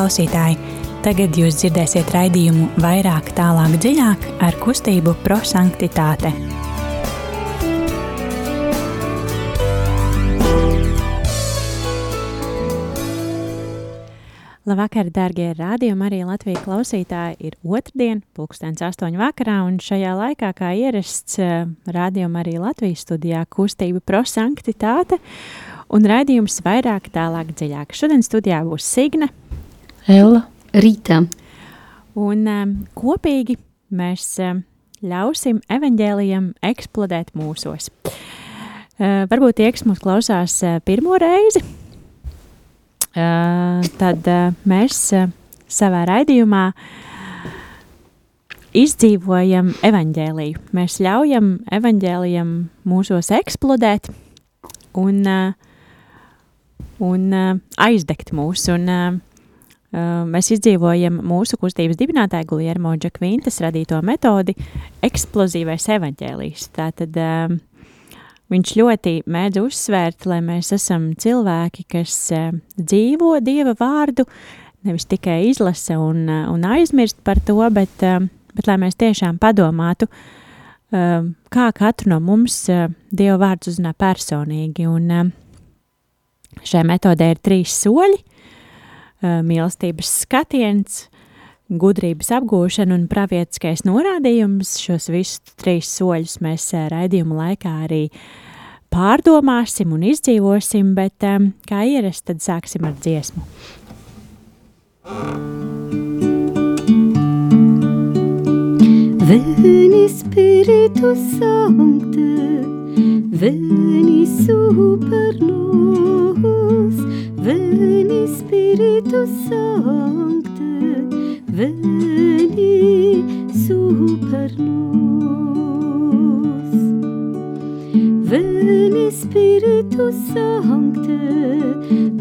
klausītāji! Tagad jūs dzirdēsiet raidījumu vairāk, tālāk, dziļāk ar kustību prosanktitāte. Labvakar, darbie rādījumi, arī Latvijas klausītāji. Ir otrdiena, pulkstenis astoņu vakarā, un šajā laikā, kā ierasts, rādījuma arī Latvijas studijā kustība prosanktitāte un raidījums vairāk, tālāk, dziļāk. Šodien studijā būs Signe, Ella, Rīta. Un um, kopīgi mēs um, ļausim evaņģēlijam eksplodēt mūsos. Uh, varbūt tie, kas mūs klausās uh, pirmo reizi, uh, tad uh, mēs uh, savā raidījumā izdzīvojam evaņģēliju. Mēs ļaujam evaņģēlijam mūsos eksplodēt un, uh, un uh, aizdegt mūs. Un, Uh, mēs izdzīvojam mūsu kustības dibinātāja Guljermo Džakvintas radīto metodi eksplozīvais evaņģēlijs. Tātad uh, viņš ļoti mēdz uzsvērt, lai mēs esam cilvēki, kas uh, dzīvo Dieva vārdu, nevis tikai izlasa un, un aizmirst par to, bet, uh, bet lai mēs tiešām padomātu, uh, kā katru no mums uh, Dieva vārds uzrunā personīgi. Un uh, šai metodē ir trīs soļi mīlestības skatiens, gudrības apgūšana un pravietiskais norādījums. Šos visus trīs soļus mēs eh, raidījuma laikā arī pārdomāsim un izdzīvosim, bet um, kā ierasts, tad sāksim ar dziesmu. Veni Spiritu Sancte, veni super nos, Veni Spiritus Sancte, veni super nos. Veni Spiritus Sancte,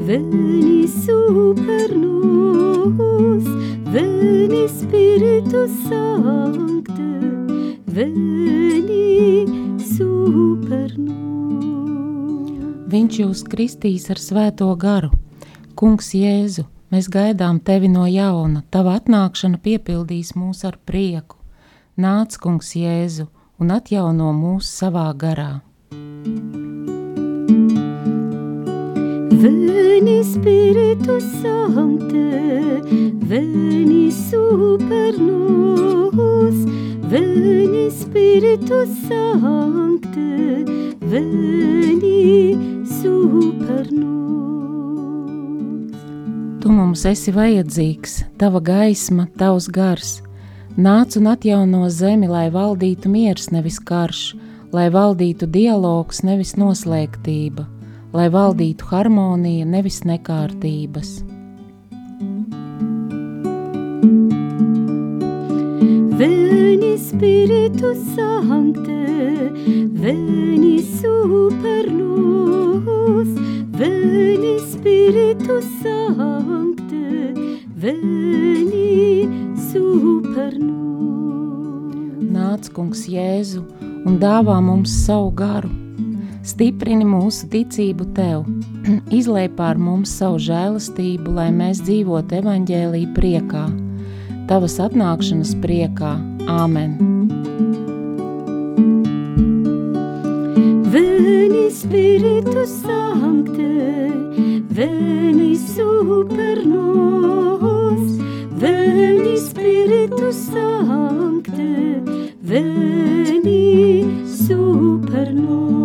veni super nos. Veni Spiritus Sancte, veni super nos. Viņš jūs kristīs ar svēto garu. Kungs Jēzu, mēs gaidām tevi no jauna, tava atnākšana piepildīs mūs ar prieku. Nāc, Kungs Jēzu, un atjauno mūs savā garā. Veni Spiritus Sancte, veni super nos, veni Spiritus Sancte, veni super nos. Tu mums esi vajadzīgs, tava gaisma, tavs gars. Nāc un atjauno zemi, lai valdītu miers, nevis karš, lai valdītu dialogs, nevis noslēgtība, lai valdītu harmonija, nevis nekārtības. Veni Spiritus Sancte, veni super nos, veni Spiritus Sancte, veni super nos. Nāc, Kungs, Jēzu, un dāvā mums savu garu. Stiprini mūsu ticību Tev, izlai pār mums savu žēlastību, lai mēs dzīvotu evaņģēlī priekā Tavas atnākšanas priekā. Āmen! Veni Spiritus Sancte, veni super nos, veni Spiritus Sancte, veni super nos.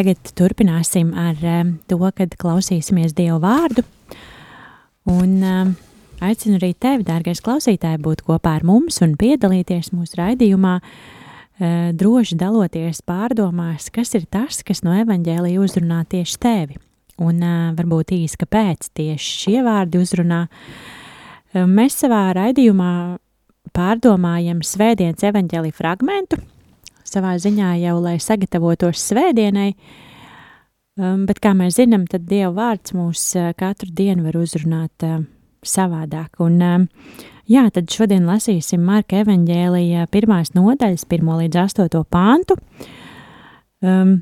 Tagad turpināsim ar um, to, kad klausīsimies Dievu vārdu. Un um, aicinu arī tevi, dārgais klausītāj, būt kopā ar mums un piedalīties mūsu raidījumā, uh, droši daloties pārdomās, kas ir tas, kas no evaņģēlija uzrunā tieši tevi. Un varbūt īsi, kāpēc tieši šie vārdi uzrunā. Mēs savā raidījumā pārdomājam svētdienas evaņģēlija fragmentu, savā ziņā jau, lai sagatavotos svētdienai, um, bet kā mēs zinām, tad Dieva vārds mūs uh, katru dienu var uzrunāt uh, savādāk. Un, um, jā, tad šodien lasīsim Marka evaņģēlija pirmās nodaļas, pirmo līdz astoto pāntu. Um,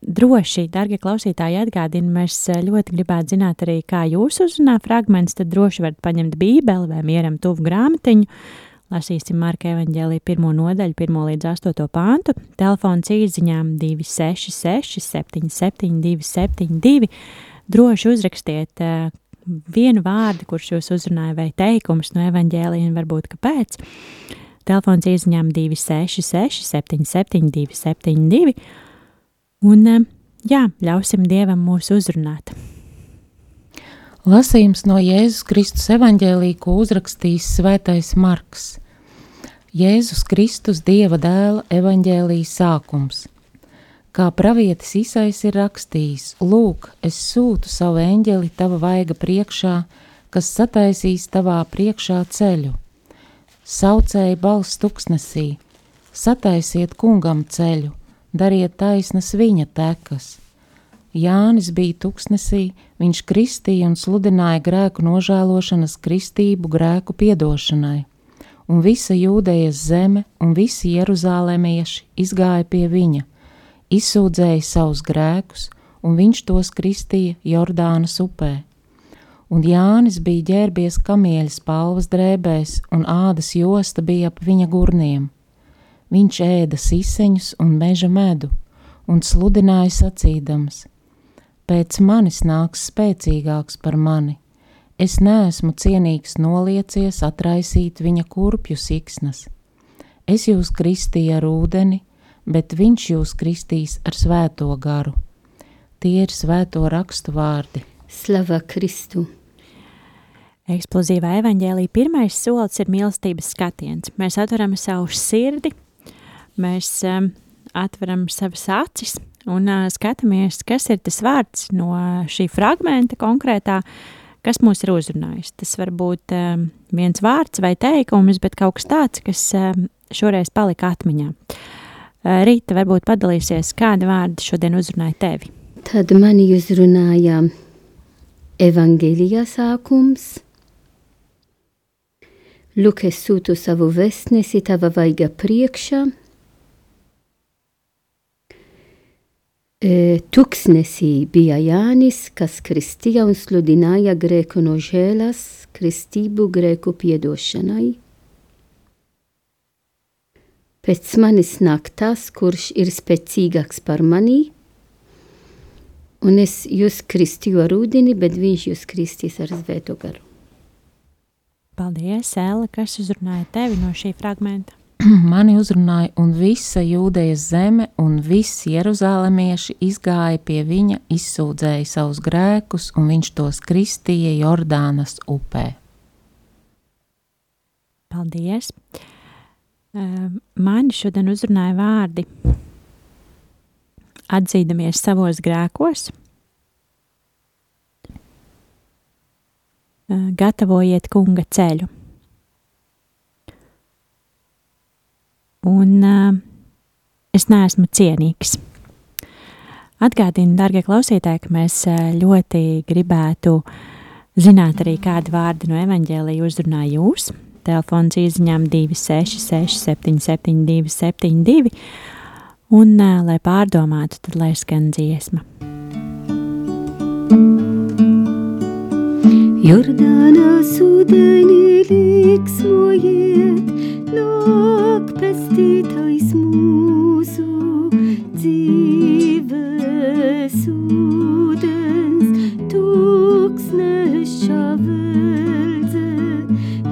droši, darbie klausītāji, atgādina, mēs eh, ļoti gribētu zināt arī, kā jūs uzrunā fragments, tad droši varat paņemt bībeli vai mieram tuvu grāmatiņu, lasīsim Marka evaņģēlī pirmo nodaļu, pirmo līdz astoto pāntu, telefons īziņām 266 77 272, droši uzrakstiet uh, vienu vārdu, kurš jūs uzrunāja vai teikums no evaņģēlī un varbūt kāpēc. Telefons īziņām 266 77 272, Un jā, ļausim Dievam mūs uzrunāt. Lasījums no Jēzus Kristus evaņģēlī, ko uzrakstījis Svētais Marks. Jēzus Kristus Dieva dēla evaņģēlijas sākums. Kā pravietis Isais ir rakstījis, lūk, es sūtu savu eņģeli tava vaiga priekšā, kas sataisīs tavā priekšā ceļu. Saucēja balss tuksnesī, sataisiet kungam ceļu, dariet taisnas viņa tekas. Jānis bija tuksnesī, viņš kristīja un sludināja grēku nožēlošanas kristību grēku piedošanai, un visa jūdejas zeme un visi jeruzālēmieši izgāja pie viņa, izsūdzēja savus grēkus, un viņš tos kristīja Jordānas upē. Un Jānis bija ģērbies kamieļa spalvas drēbēs, un ādas josta bija ap viņa gurniem viņš ēda siseņus un meža medu, un sludināja sacīdams: Pēc manis nāks spēcīgāks par mani, es neesmu cienīgs noliecies atraisīt viņa kurpju siksnas. Es jūs kristīju ar ūdeni, bet viņš jūs kristīs ar svēto garu. Tie ir svēto rakstu vārdi. Slava Kristu! Eksplozīvā evaņģēlī pirmais solis ir mīlestības skatiens. Mēs atveram savu sirdi mēs um, atveram savas acis un uh, skatāmies, kas ir tas vārds no šī fragmenta konkrētā, kas mūs ir uzrunājis. Tas var būt um, viens vārds vai teikums, bet kaut kas tāds, kas um, šoreiz palika atmiņā. Uh, Rīta varbūt padalīsies, kādi vārdi šodien uzrunāja tevi. Tad mani uzrunāja evaņģēlijā sākums. Lūk, es sūtu savu vēstnesi tava vaiga priekšā, E, tuksnesī bija Jānis, kas kristīja un sludināja grēku nožēlas, kristību grēku piedošanai. Pēc manis nāk tas, kurš ir spēcīgāks par mani, un es jūs kristīju ar ūdeni, bet viņš jūs kristīs ar svēto garu. Paldies, Ēla, kas uzrunāja tevi no šī fragmenta? mani uzrunāja, un visa jūdejas zeme un visi jeruzālemieši izgāja pie viņa, izsūdzēja savus grēkus, un viņš tos kristīja Jordānas upē. Paldies! Mani šodien uzrunāja vārdi atzīdamies savos grēkos, gatavojiet kunga ceļu. Un uh, es neesmu cienīgs. Atgādinu, darbie klausītāji, ka mēs ļoti gribētu zināt arī, kādi vārdi no evaņģēlīja uzrunā jūs. Telefons izziņām 266, 772, 72, un, uh, lai pārdomātu, tad lai skan dziesma. Jordānas ūdenī liksmojiet, nāk pestītais mūsu dzīves ūdens, tūkstneša veldze.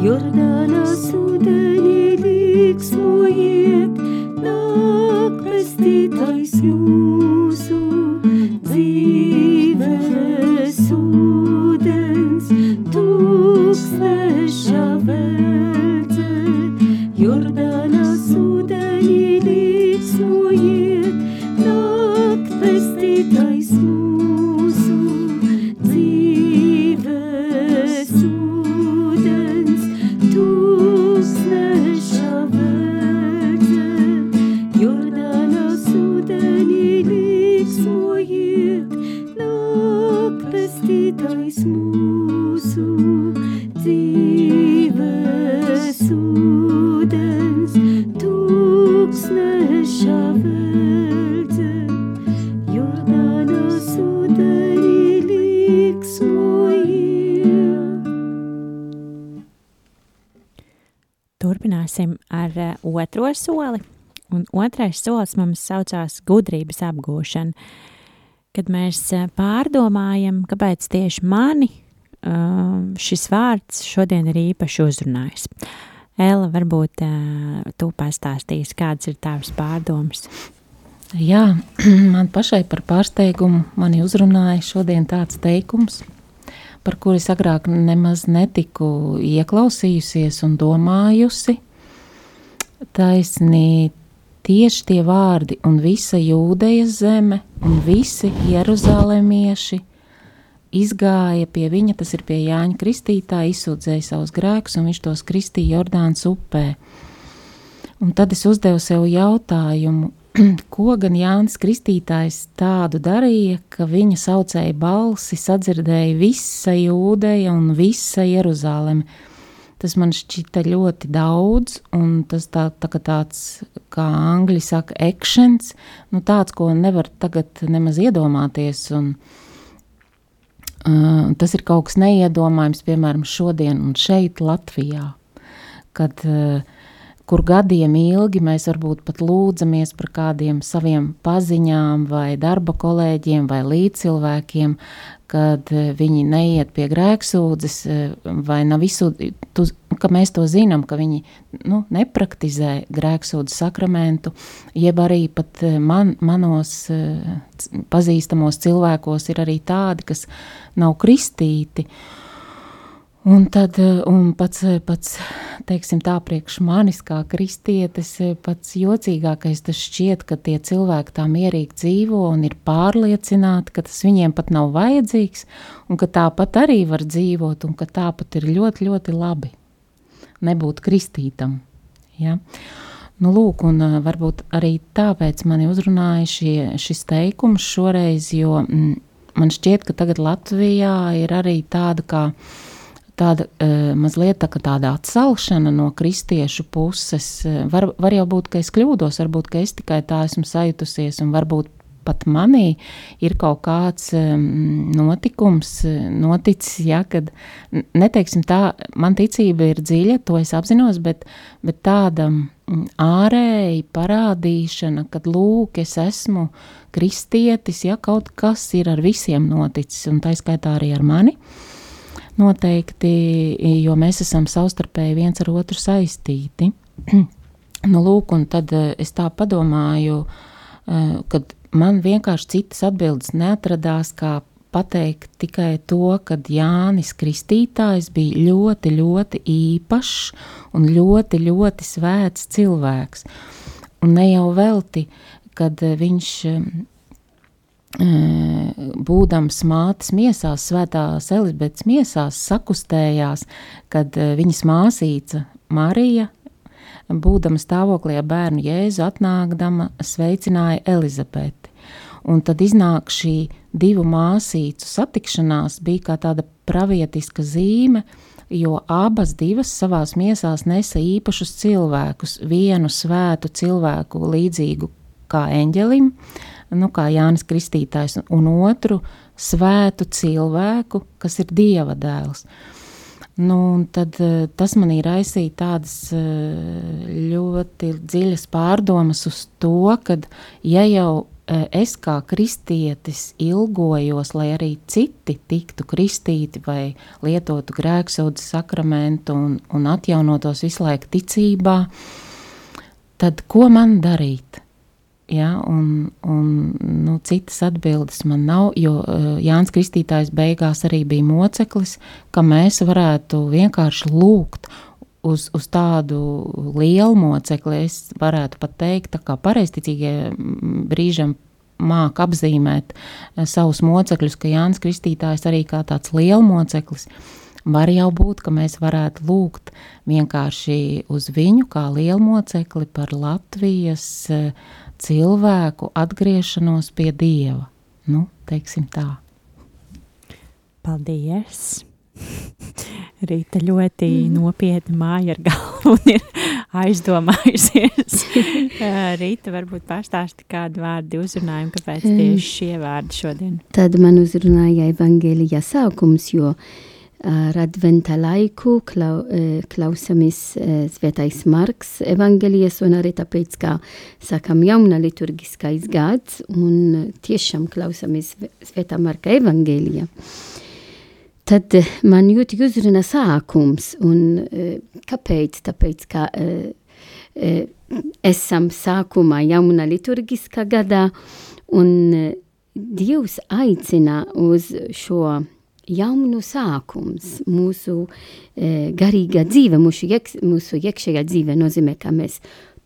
Jordānas ūdenī otrais solis mums saucās gudrības apgūšana. Kad mēs uh, pārdomājam, kāpēc tieši mani uh, šis vārds šodien ir īpaši uzrunājis. Ella, varbūt uh, tu pastāstīsi, kādas ir tavas pārdomas. Jā, man pašai par pārsteigumu mani uzrunāja šodien tāds teikums, par kuru es agrāk nemaz netiku ieklausījusies un domājusi. Taisnī tieši tie vārdi un visa jūdejas zeme un visi jeruzālēmieši izgāja pie viņa, tas ir pie Jāņa Kristītāja, izsūdzēja savus grēkus un viņš tos kristīja Jordānas upē. Un tad es uzdevu sev jautājumu, ko gan Jānis Kristītājs tādu darīja, ka viņa saucēja balsi sadzirdēja visa jūdeja un visa Jeruzāleme. Tas man šķita ļoti daudz, un tas tā, tā kā tāds, kā angļi saka, actions, nu tāds, ko nevar tagad nemaz iedomāties, un uh, tas ir kaut kas neiedomājams, piemēram, šodien un šeit Latvijā, kad uh, kur gadiem ilgi mēs varbūt pat lūdzamies par kādiem saviem paziņām, vai darba kolēģiem, vai līdzcilvēkiem, kad eh, viņi neiet pie grēksūdzes, eh, vai nav visu, tu, ka mēs to zinām, ka viņi nu, nepraktizē grēksūdzes sakramentu, jeb arī pat eh, man, manos pazīstamos cilvēkos ir arī tādi, kas nav kristīti, uh, Un tad eh, un pats, eh, pats, teiksim tā, priekš manis kā kristietis, eh, pats jocīgākais tas šķiet, ka tie cilvēki tā mierīgi dzīvo un ir pārliecināti, ka tas viņiem pat nav vajadzīgs, un ka tāpat arī var dzīvot, un ka tāpat ir ļoti, ļoti labi nebūt kristītam. Ja? Nu, lūk, un varbūt arī tāpēc mani uzrunāja šie, šis teikums šoreiz, jo mm, man šķiet, ka tagad Latvijā ir arī tāda kā tāda uh, mazliet tā, tāda atcelšana no kristiešu puses. Var, var jau būt, ka es kļūdos, varbūt es tikai tā esmu sajutusies, un varbūt pat manī ir kaut kāds um, notikums, noticis, ja, kad neteiksim tā, man ticība ir dziļa, to es apzinos, bet, bet tāda ārēji parādīšana, kad lūk, es esmu kristietis, ja kaut kas ir ar visiem noticis, un tā skaitā arī ar mani. Uh, noteikti, jo mēs esam savstarpēji viens ar otru saistīti. nu, lūk, un tad eh, es tā padomāju, eh, kad man vienkārši citas atbildes neatradās, kā pateikt tikai to, ka Jānis Kristītājs bija ļoti, ļoti īpašs un ļoti, ļoti svēts cilvēks. Un ne jau velti, kad viņš būdams mātes miesās, svētās Elizabetes miesās, sakustējās, kad viņas māsīca Marija, būdama stāvoklī ar bērnu Jēzu, atnākdama sveicināja Elizabeti. Un tad iznāk šī divu māsīcu satikšanās bija kā tāda pravietiska zīme, jo abas divas savās miesās nesa īpašus cilvēkus, vienu svētu cilvēku līdzīgu kā eņģelim, uh, nu, kā Jānis Kristītājs, un otru svētu cilvēku, kas ir Dieva dēls. Nu, tad, eh, tas man ir raisījis tādas eh, ļoti dziļas pārdomas uz to, ka, ja jau eh, es kā kristietis ilgojos, lai arī citi tiktu kristīti vai lietotu grēksūdzes sakramentu un, un atjaunotos visu laiku ticībā, tad ko man darīt? Ja, un, un, nu, citas atbildes man nav, jo uh, Jānis Kristītājs beigās arī bija moceklis, ka mēs varētu vienkārši lūgt uz, uz tādu lielu mocekli. Es varētu pat teikt, kā pareizticīgie brīžam māk apzīmēt uh, savus mocekļus, ka Jānis Kristītājs arī kā tāds lielmoceklis. Var jau būt, ka mēs varētu lūgt vienkārši uz viņu kā lielmocekli par Latvijas uh, cilvēku atgriešanos pie Dieva. Nu, teiksim tā. Paldies! Rīta ļoti mm. nopietni māja ar galvu un ir aizdomājusies. Rīta varbūt pastāsti kādu vārdu uzrunājumu, kāpēc tieši šie vārdi šodien. Tad man uzrunāja evangelija sākums, jo ar adventa laiku klau, klausamies Svētais Marks evangelijas un arī tāpēc, kā sakam jauna liturgiskais gads un tiešām klausamies Svētā Marka evangelija. Tad man ļoti uzruna sākums, un kāpēc? Tāpēc, ka esam sākumā jauna liturgiskā gadā, un Dievs aicina uz šo jaunu sākums, mūsu e, garīga dzīve, mūsu, iek, mūsu iekšējā dzīve nozīmē, ka mēs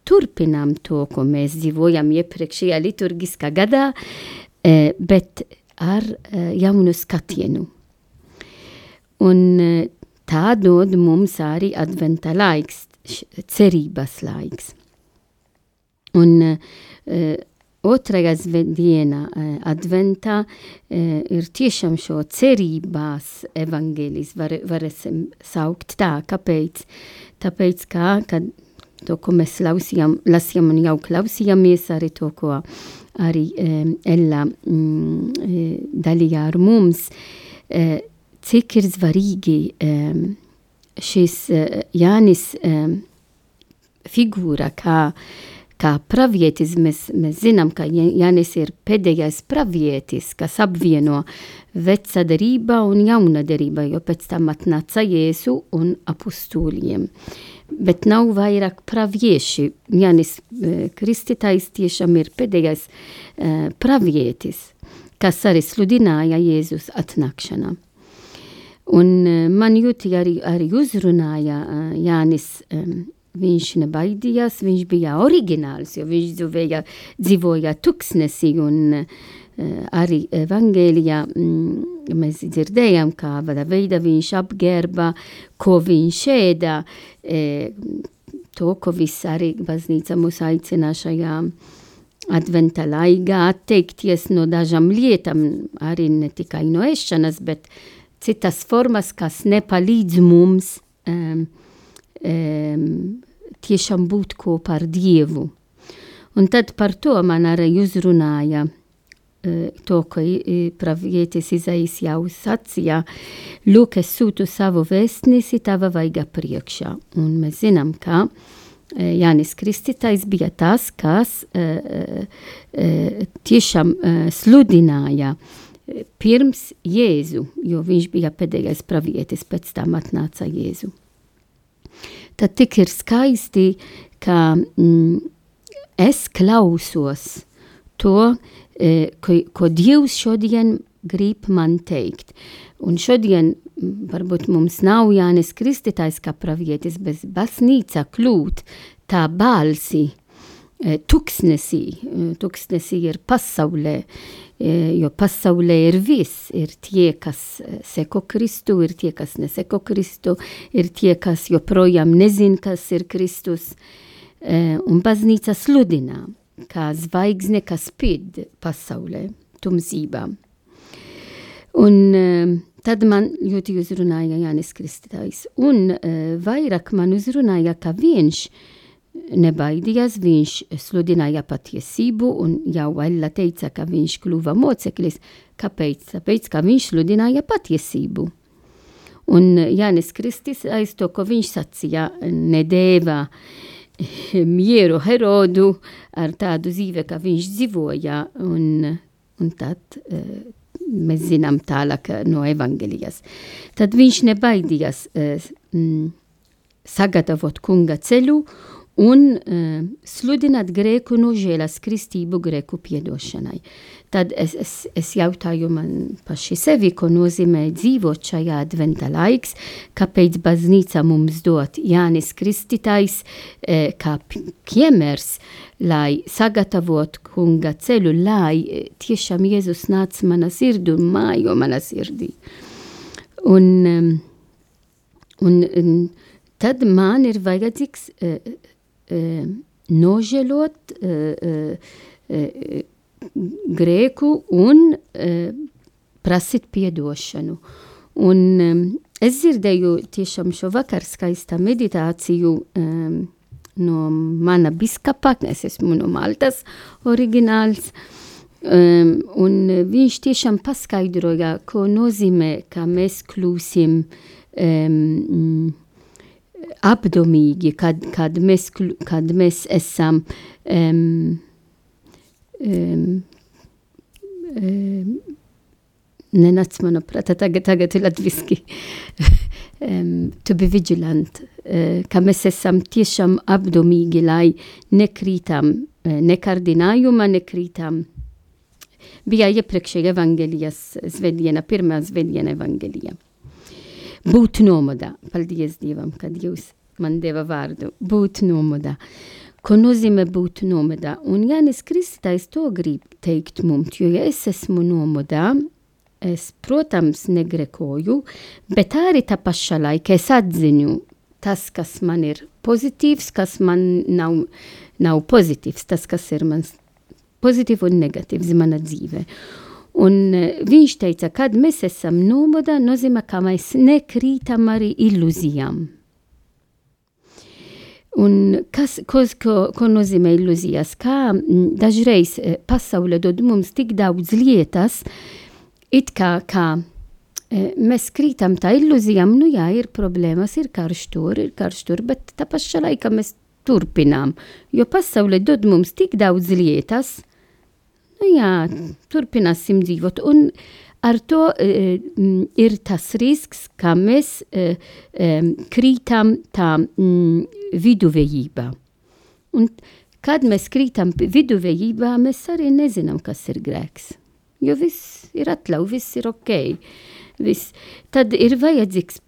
turpinām to, ko mēs dzīvojam iepriekšējā liturgiskā gadā, e, bet ar e, jaunu skatienu. Un tā dod mums arī adventa laiks, cerības laiks. Un uh, otrajā dienā uh, adventā uh, ir tiešām šo cerībās evaņģēlis, var, varēsim saukt tā, kāpēc? Tāpēc, kā, kad to, ko mēs lasījām, lasījām un jau klausījāmies, arī to, ko arī um, Ella mm, dalīja ar mums, cik ir svarīgi šis Jānis figūra, kā, kā pravietis. Mēs, mēs zinām, ka Jānis ir pēdējais pravietis, kas apvieno veca derība un jauna derība, jo pēc tam atnāca Jēzu un apustūļiem. Bet nav vairāk pravieši. Jānis uh, Kristītājs tiešām ir pēdējais uh, pravietis, kas arī sludināja Jēzus atnākšanā. Un uh, man jūti arī, arī uzrunāja Jānis, viņš nebaidījās, viņš bija oriģināls, jo viņš dzīvoja, dzīvoja tuksnesī un uh, arī evangēlijā mm, mēs dzirdējām, kā vada veida viņš apgerba, ko viņš ēda, e, to, ko viss arī baznīca mūs aicina šajā adventa laikā atteikties no dažām lietām, arī ne tikai no ēšanas, bet citas formas, kas nepalīdz mums um, um, tiešām būt kopā ar Dievu. Un tad par to man arī uzrunāja uh, to, ko pravietis Izaijas jau sacīja, lūk, es sūtu savu vēstnesi tava vaiga priekšā. Un mēs zinām, ka Jānis Kristītais bija tas, kas uh, tiešām sludināja pirms Jēzu, jo viņš bija pēdējais pravietis, pēc tam atnāca Jēzu. Tad tik ir skaisti, ka mm, es klausos to, e, ko, ko Dievs šodien grib man teikt. Un šodien varbūt mums nav Jānis Kristītājs kā pravietis, bet baznīca kļūt tā balsi, e, tuksnesī, e, tuksnesī ir pasaulē, jo pasaulē ir viss. Ir tie, kas eh, seko Kristu, ir tie, kas neseko Kristu, ir tie, kas joprojām nezin, kas ir Kristus. Eh, un baznīca sludina, kā zvaigzne, kas spīd pasaulē, tumsībā. Un tad man ļoti uzrunāja Jānis Kristītājs. Un vairāk man uzrunāja, ka viņš ir nebaidījās, viņš sludināja patiesību, un jau Ella teica, ka viņš kļuva moceklis. Kāpēc? Tāpēc, ka viņš sludināja patiesību. Un Jānis Kristis aiz to, ko viņš sacīja, nedēva mieru Herodu ar tādu dzīve, kā viņš dzīvoja, un, un tad uh, mēs zinām tālāk no evangelijas. Tad viņš nebaidījās uh, mm, sagatavot kunga ceļu, un uh, sludināt grēku nožēlas kristību grēku piedošanai. Tad es, es, es jautāju man paši sevi, ko nozīmē dzīvot šajā adventa laiks, kāpēc baznīca mums dot Jānis Kristītājs eh, kā piemērs, lai sagatavot kunga ceļu, lai eh, tiešām Jēzus nāc mana sirdi un mājo mana sirdī. Un, un, un tad man ir vajadzīgs uh, nožēlot grēku un prasīt piedošanu. Un es dzirdēju tiešām šo vakar skaista meditāciju no mana biskapa, es esmu no Maltas oriģināls, um, un viņš tiešām paskaidroja, ko nozīmē, ka mēs kļūsim um, apdomīgi, kad, kad, mēs, kļu- kad mēs esam um, um, um, nenāc manā prātā, tagad, tagad ir latviski, um, to be vigilant, uh, ka mēs esam tiešām apdomīgi, lai nekrītam uh, nekardinājumā, nekrītam. Bija iepriekšēja evangelijas svētdiena, pirmā svētdiena evangelija. Būt nomodā, paldies Dievam, kad jūs man deva vārdu, būt nomodā. Ko nozīmē būt nomodā? Un Jānis Kristais to grib teikt mums, jo ja es esmu nomodā, es, protams, negrekoju, bet arī tā pašā laikā es atziņu tas, kas man ir pozitīvs, kas man nav, nav pozitīvs, tas, kas ir mans pozitīvs un negatīvs mana dzīve. Un eh, viņš teica, kad mēs esam nomodā, nozīmē, ka mēs nekrītam arī ilūzijām. Un kas, kos, ko, ko nozīmē ilūzijas? Kā dažreiz eh, pasaule dod mums tik daudz lietas, it kā, kā eh, mēs krītam tā ilūzijām, nu jā, ir problēmas, ir karš tur, ir karš tur, bet tā pašā laikā mēs turpinām, jo pasaule dod mums tik daudz lietas, jā, turpināsim dzīvot. Un ar to e, ir tas risks, ka mēs e, e, krītam tā m, viduvējībā. Un kad mēs krītam viduvējībā, mēs arī nezinām, kas ir grēks. Jo viss ir atļauts, viss ir ok. Viss. Tad ir vajadzīgs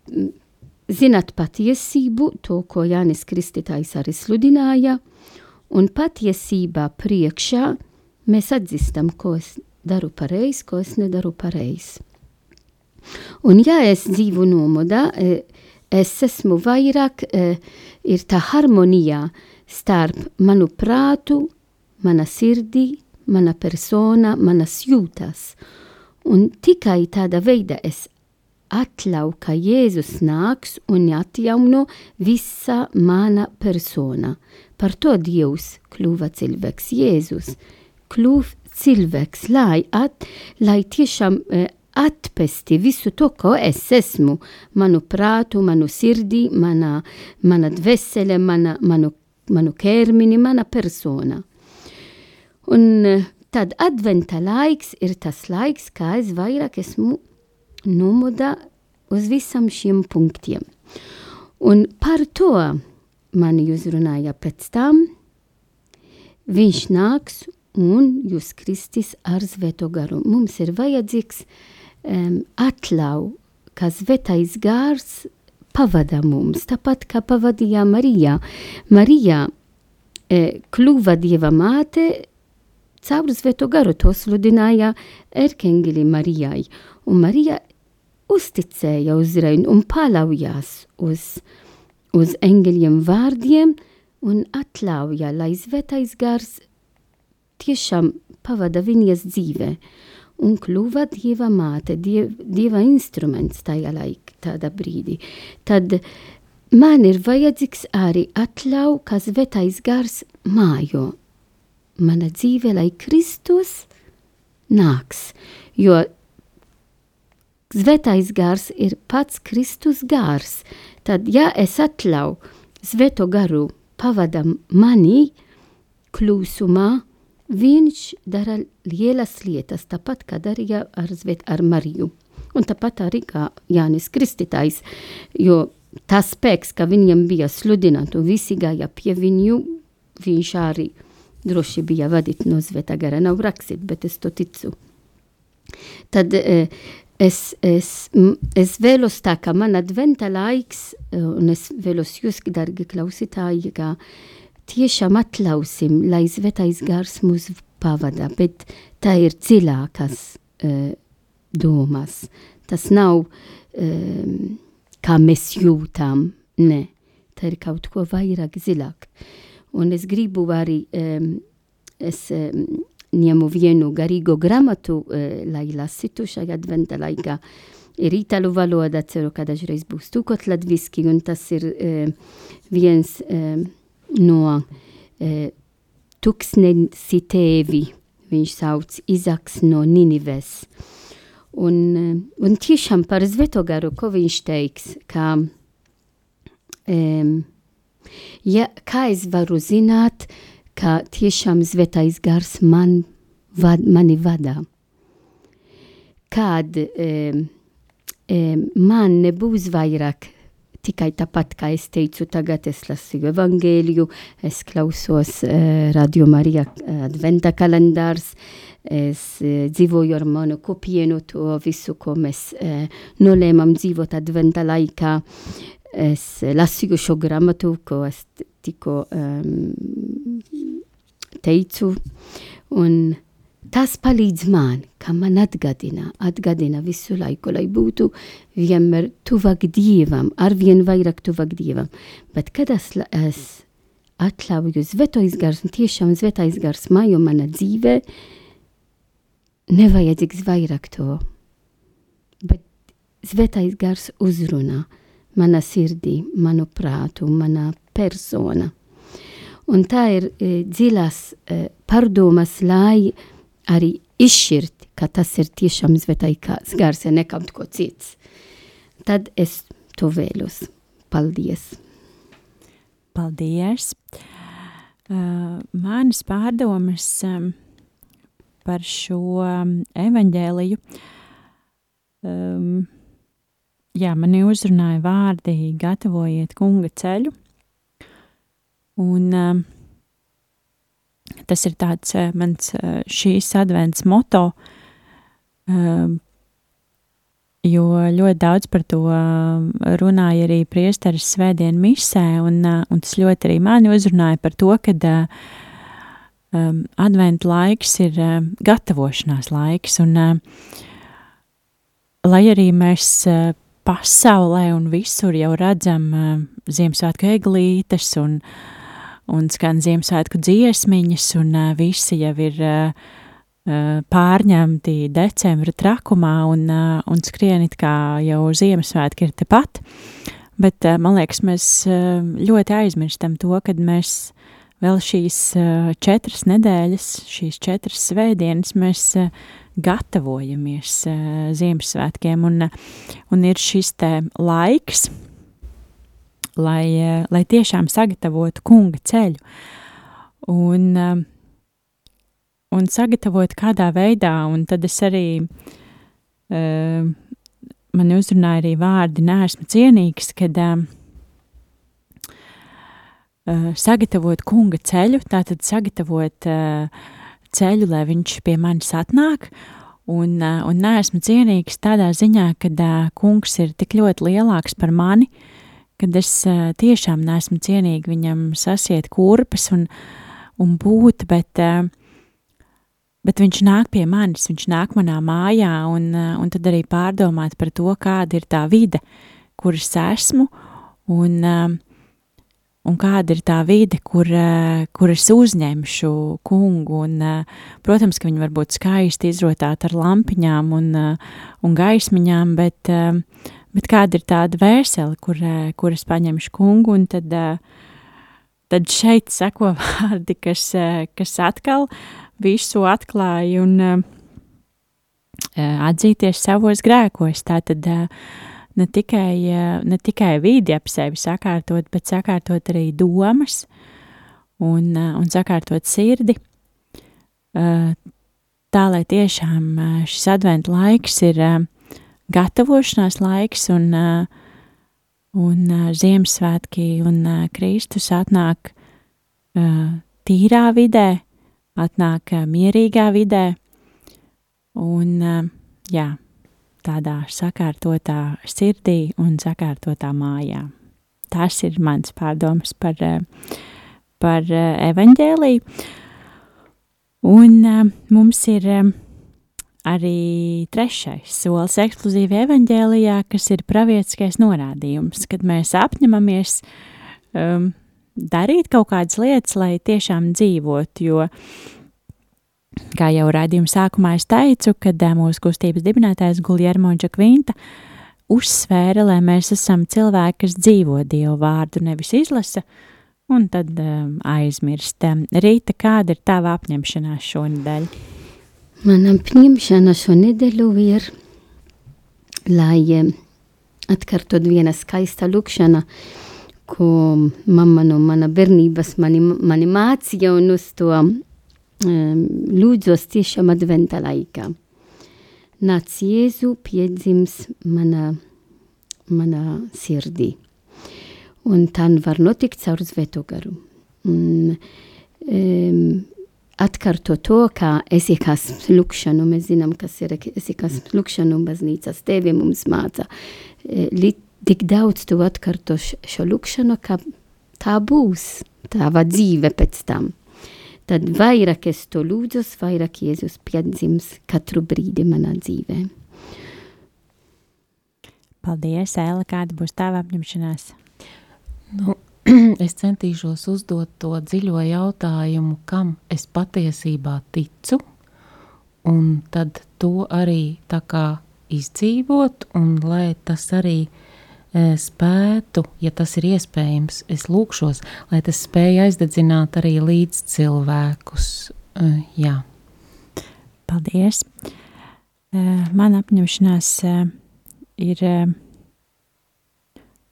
zināt patiesību, to, ko Jānis Kristītājs arī sludināja, un patiesībā priekšā mēs atzīstam, ko es daru pareizi, ko es nedaru pareizi. Un ja es dzīvu nomodā, e, es esmu vairāk, e, ir tā harmonijā starp manu prātu, mana sirdī, mana persona, manas jūtas. Un tikai tādā veidā es atļauju, ka Jēzus nāks un atjauno visa mana persona. Par to Dievs kļuva cilvēks, Jēzus kļuva cilvēks, lai, at, lai tiešām eh, atpesti visu to, ko es esmu, manu prātu, manu sirdī, mana, mana dvēsele, mana, manu, manu ķermeni, mana persona. Un eh, tad adventa laiks ir tas laiks, kā es vairāk esmu nomodā uz visam šiem punktiem. Un par to mani uzrunāja pēc tam, viņš nāks un jūs kristis ar svēto garu. Mums ir vajadzīgs um, atļau, ka svētais gars pavada mums, tāpat kā pavadīja Marija. Marija e, kļuva Dieva māte caur svēto garu, to sludināja erkengeli Marijai. Un Marija uzticēja uzreiz un palaujās uz, uz engeļiem vārdiem un atļauja, lai svētais gars tiešām pavada viņas dzīvē un kļuva dieva māte, diev, dieva instruments tajā laikā, tādā brīdī. Tad man ir vajadzīgs arī atļau, ka svētais gars mājo mana dzīve, lai Kristus nāks, jo svētais gars ir pats Kristus gars. Tad, ja es atļauju svēto garu pavadam manī, kļūsumā, viņš dara lielas lietas, tāpat kā darīja ar, zved, ar Mariju. Un tāpat arī kā Jānis Kristītājs, jo tas spēks, ka viņam bija sludināt un visi gāja pie viņu, viņš arī droši bija vadīt no zveta gara, nav rakstīt, bet es to ticu. Tad eh, es, es, es vēlos tā, ka man adventa laiks, eh, un es vēlos jūs, dargi klausītāji, ka tiešām atļausim, lai svētais gars mūs pavada, bet tā ir dziļākas uh, domas. Tas nav um, kā mēs jūtam, ne. Tā ir kaut ko vairāk dziļāk. Un es gribu arī, um, es um, ņemu vienu garīgo gramatu, uh, lai lasītu šajā adventa laikā, ir itāļu valoda, ceru, ka dažreiz būs tūkot latviski, un tas ir uh, viens uh, no uh, tuksnesi tēvi, viņš sauc Izaks no Ninives. Un, uh, un tiešām par Zvetogaru, ko viņš teiks, ka, um, ja, kā es varu zināt, ka tiešām Zvetais gars man, vad, mani vadā. Kad um, man nebūs vairāk tikai tāpat, kā es teicu, tagad es lasīju evangēliju, es klausos uh, Radio Marija adventa kalendārs, es uh, dzīvoju ar manu kopienu to visu, ko mēs uh, nolēmam dzīvot adventa laikā. Es lasīju šo grāmatu, ko es tikko um, teicu, un tas palīdz man, ka man atgādina, atgādina visu laiku, lai būtu vienmēr tuvāk Dievam, ar vien vairāk tuvāk Dievam. Bet kad es, es atļauju svētais gars, un tiešām svētais gars mājo mana dzīve, nevajadzīgs vairāk to. Bet svētais gars uzrunā mana sirdī, manu prātu, mana persona. Un tā ir e, dziļas e, pārdomas, lai arī izšķirt, ka tas ir tiešām svētais gars, ja nekam ko cits. Tad es to vēlos. Paldies! Paldies! Uh, manas pārdomas um, par šo um, evaņģēliju. Um, jā, mani uzrunāja vārdi gatavojiet kunga ceļu. Un um, tas ir tāds uh, mans uh, šīs advents moto, um, jo ļoti daudz par to runāja arī priesteris svētdien misē, un, uh, un tas ļoti arī mani uzrunāja par to, ka uh, um, adventu laiks ir uh, gatavošanās laiks, un uh, lai arī mēs uh, pasaulē un visur jau redzam uh, Ziemassvētku eglītes un, un skan Ziemassvētku dziesmiņas, un uh, visi jau ir uh, pārņemti decembra trakumā un, un skrienit kā jau Ziemassvētki ir tepat. Bet man liekas, mēs ļoti aizmirstam to, kad mēs vēl šīs četras nedēļas, šīs četras svētdienas, mēs gatavojamies Ziemassvētkiem un, un ir šis te laiks, lai, lai tiešām sagatavotu kunga ceļu. Un un sagatavot kādā veidā, un tad es arī, uh, man uzrunāja arī vārdi, neesmu cienīgs, kad uh, uh, sagatavot kunga ceļu, tātad sagatavot uh, ceļu, lai viņš pie manis atnāk, un, uh, un neesmu cienīgs tādā ziņā, ka uh, kungs ir tik ļoti lielāks par mani, kad es uh, tiešām neesmu cienīgi viņam sasiet kurpes un, un būt, bet uh, bet viņš nāk pie manis, viņš nāk manā mājā, un, eh, un tad arī pārdomāt par to, kāda ir tā vide, kur es esmu, un, eh, un kāda ir tā vide, kur, eh, kur es uzņemšu kungu. Un, protams, ka viņi var būt skaisti izrotāti ar lampiņām un, un gaismiņām, bet, bet kāda ir tā dvēsele, kur, kur es paņemšu kungu, un tad, tad šeit seko vārdi, kas, kas atkal visu atklāja un atzīties savos grēkos. Tātad ne tikai, ne tikai vīdi ap sevi sakārtot, bet sakārtot arī domas un, un sakārtot sirdi. Tā, lai tiešām šis adventa laiks ir gatavošanās laiks un, uh, un uh, Ziemassvētki un uh, Kristus atnāk tīrā vidē, atnāk mierīgā vidē un, jā, tādā sakārtotā sirdī un sakārtotā mājā. Tas ir mans pārdoms par, par evaņģēliju. Un mums ir arī trešais solis ekskluzīvi evaņģēlijā, kas ir pravietiskais norādījums, kad mēs apņemamies um, darīt kaut kādas lietas, lai tiešām dzīvotu, jo kā jau raidījuma sākumā es teicu, kad uh, mūsu kustības dibinātājs Guljermo Džakvinta uzsvēra, lai mēs esam cilvēki, kas dzīvo Dievu vārdu, nevis izlasa, un tad um, aizmirst. Rīta, kāda ir tava apņemšanās šonadēļ? Man apņemšana šonedēļu ir, lai eh, atkārtot viena skaista lūkšana, ko mamma no mana bērnības mani, mani mācīja un uz to um, lūdzos tiešām adventa laikā. Nāc Jēzu piedzims mana, mana sirdī. Un tā var notikt caur svēto garu. Un, um, atkārto to, kā esikas lūkšanu, mēs zinām, kas ir esikas lūkšanu, baznīcas tevi mums māca. E, tik daudz tu atkārto šo lūkšanu, ka tā būs tava dzīve pēc tam. Tad vairāk es to lūdzu, vairāk Jēzus piedzims katru brīdi manā dzīvē. Paldies, Ēla, kāda būs tava apņemšanās? Nu, es centīšos uzdot to dziļo jautājumu, kam es patiesībā ticu, un tad to arī tā kā izdzīvot, un lai tas arī uh, spētu, ja tas ir iespējams, es lūkšos, lai tas spēj aizdedzināt arī līdz cilvēkus. Jā. Paldies! Man apņemšanās ir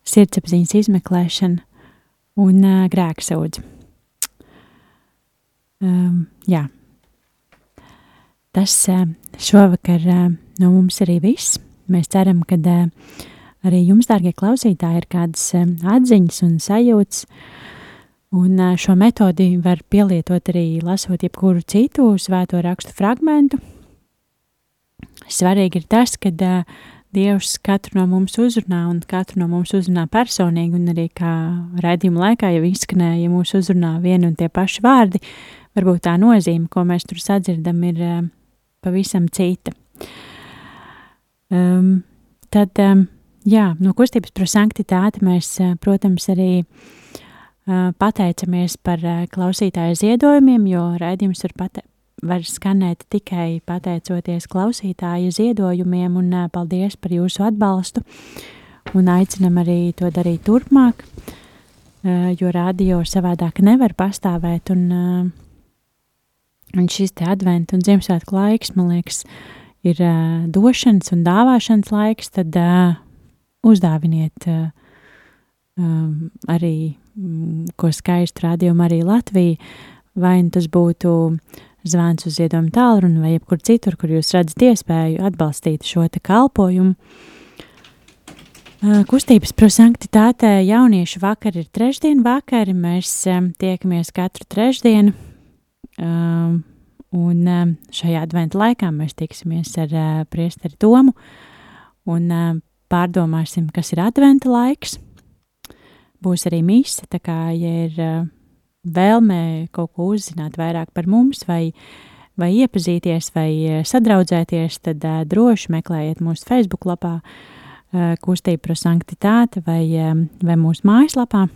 sirdsapziņas izmeklēšana un grēksūdz. Um, jā. Tas šovakar no mums arī viss. Mēs ceram, ka uh, arī jums, dārgie klausītāji, ir kādas atziņas un sajūtas. Un šo metodi var pielietot arī lasot jebkuru citu svēto rakstu fragmentu. Svarīgi ir tas, ka uh, Dievs katru no mums uzrunā un katru no mums uzrunā personīgi, un arī kā raidījuma laikā jau izskanēja, ja mūs uzrunā vieni un tie paši vārdi, varbūt tā nozīme, ko mēs tur sadzirdam, ir uh, pavisam cita. Um, tad um, Jā, no kustības par sanktitāti mēs, eh, protams, arī uh, pateicamies par klausītāju ziedojumiem, jo raidījums var, pate var skanēt tikai pateicoties klausītāju ziedojumiem, un uh, paldies par jūsu atbalstu, un aicinam arī to darīt turpmāk, uh, jo radio savādāk nevar pastāvēt, un, uh, un šis te advent un Ziemassvētku laiks, man liekas, ir uh, došanas un dāvāšanas laiks, tad uh, uzdāviniet uh, arī, um, ko skaistu rādījumu arī Latvija, vai nu tas būtu zvans uz ziedojumu tālruni vai jebkur citur, kur jūs redzat iespēju atbalstīt šo te kalpojumu. Uh, kustības prosanktitātē jauniešu vakar ir trešdienu vakari, mēs um, tiekamies katru trešdienu, um, un šajā adventa laikā mēs tiksimies ar priesteri Tomu, un pārdomāsim, kas ir adventa laiks. Būs arī mise, tā kā, ja ir uh, vēlme kaut ko uzzināt vairāk par mums vai, vai iepazīties vai uh, sadraudzēties, tad uh, droši meklējiet mūsu Facebook lapā uh, kustība pro sanktitāte vai, um, vai mūsu mājaslapā.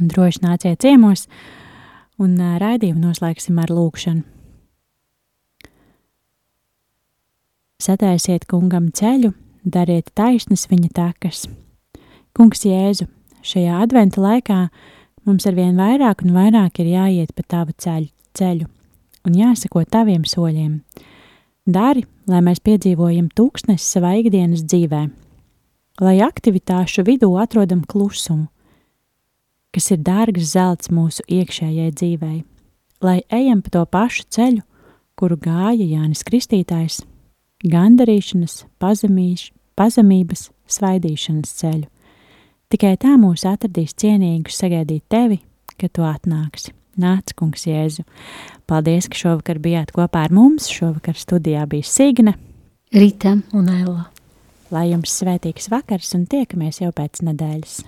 Un droši nāciet ciemos un uh, raidījumu noslēgsim ar lūkšanu. Sataisiet kungam ceļu, dariet taisnas viņa takas. Kungs Jēzu, šajā adventa laikā mums arvien vairāk un vairāk ir jāiet pa tavu ceļu, ceļu un jāsako taviem soļiem. Dari, lai mēs piedzīvojam tūkstnesi savā ikdienas dzīvē, lai aktivitāšu vidū atrodam klusumu, kas ir dārgs zelts mūsu iekšējai dzīvei, lai ejam pa to pašu ceļu, kuru gāja Jānis Kristītājs, gandarīšanas, pazemīš, pazemības, svaidīšanas ceļu. Tikai tā mūs atradīs cienīgus sagaidīt tevi, kad tu atnāksi. Nāc, kungs, Jēzu. Paldies, ka šovakar bijāt kopā ar mums. Šovakar studijā bija Signe, Rīta un Ella. Lai jums svētīgs vakars un tiekamies jau pēc nedēļas.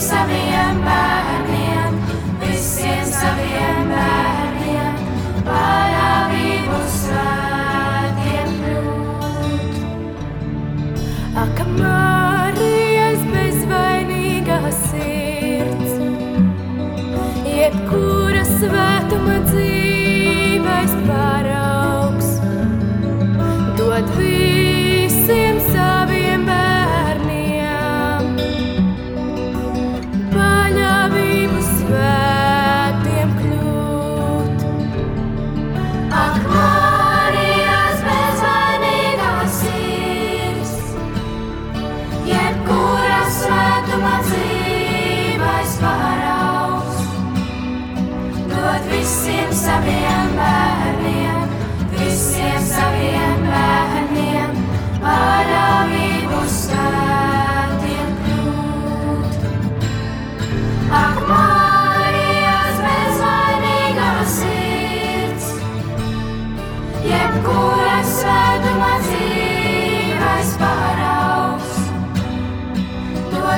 Sammy and Bye.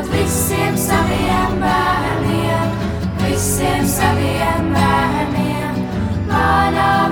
dot visiem saviem bērniem, visiem saviem bērniem. Manā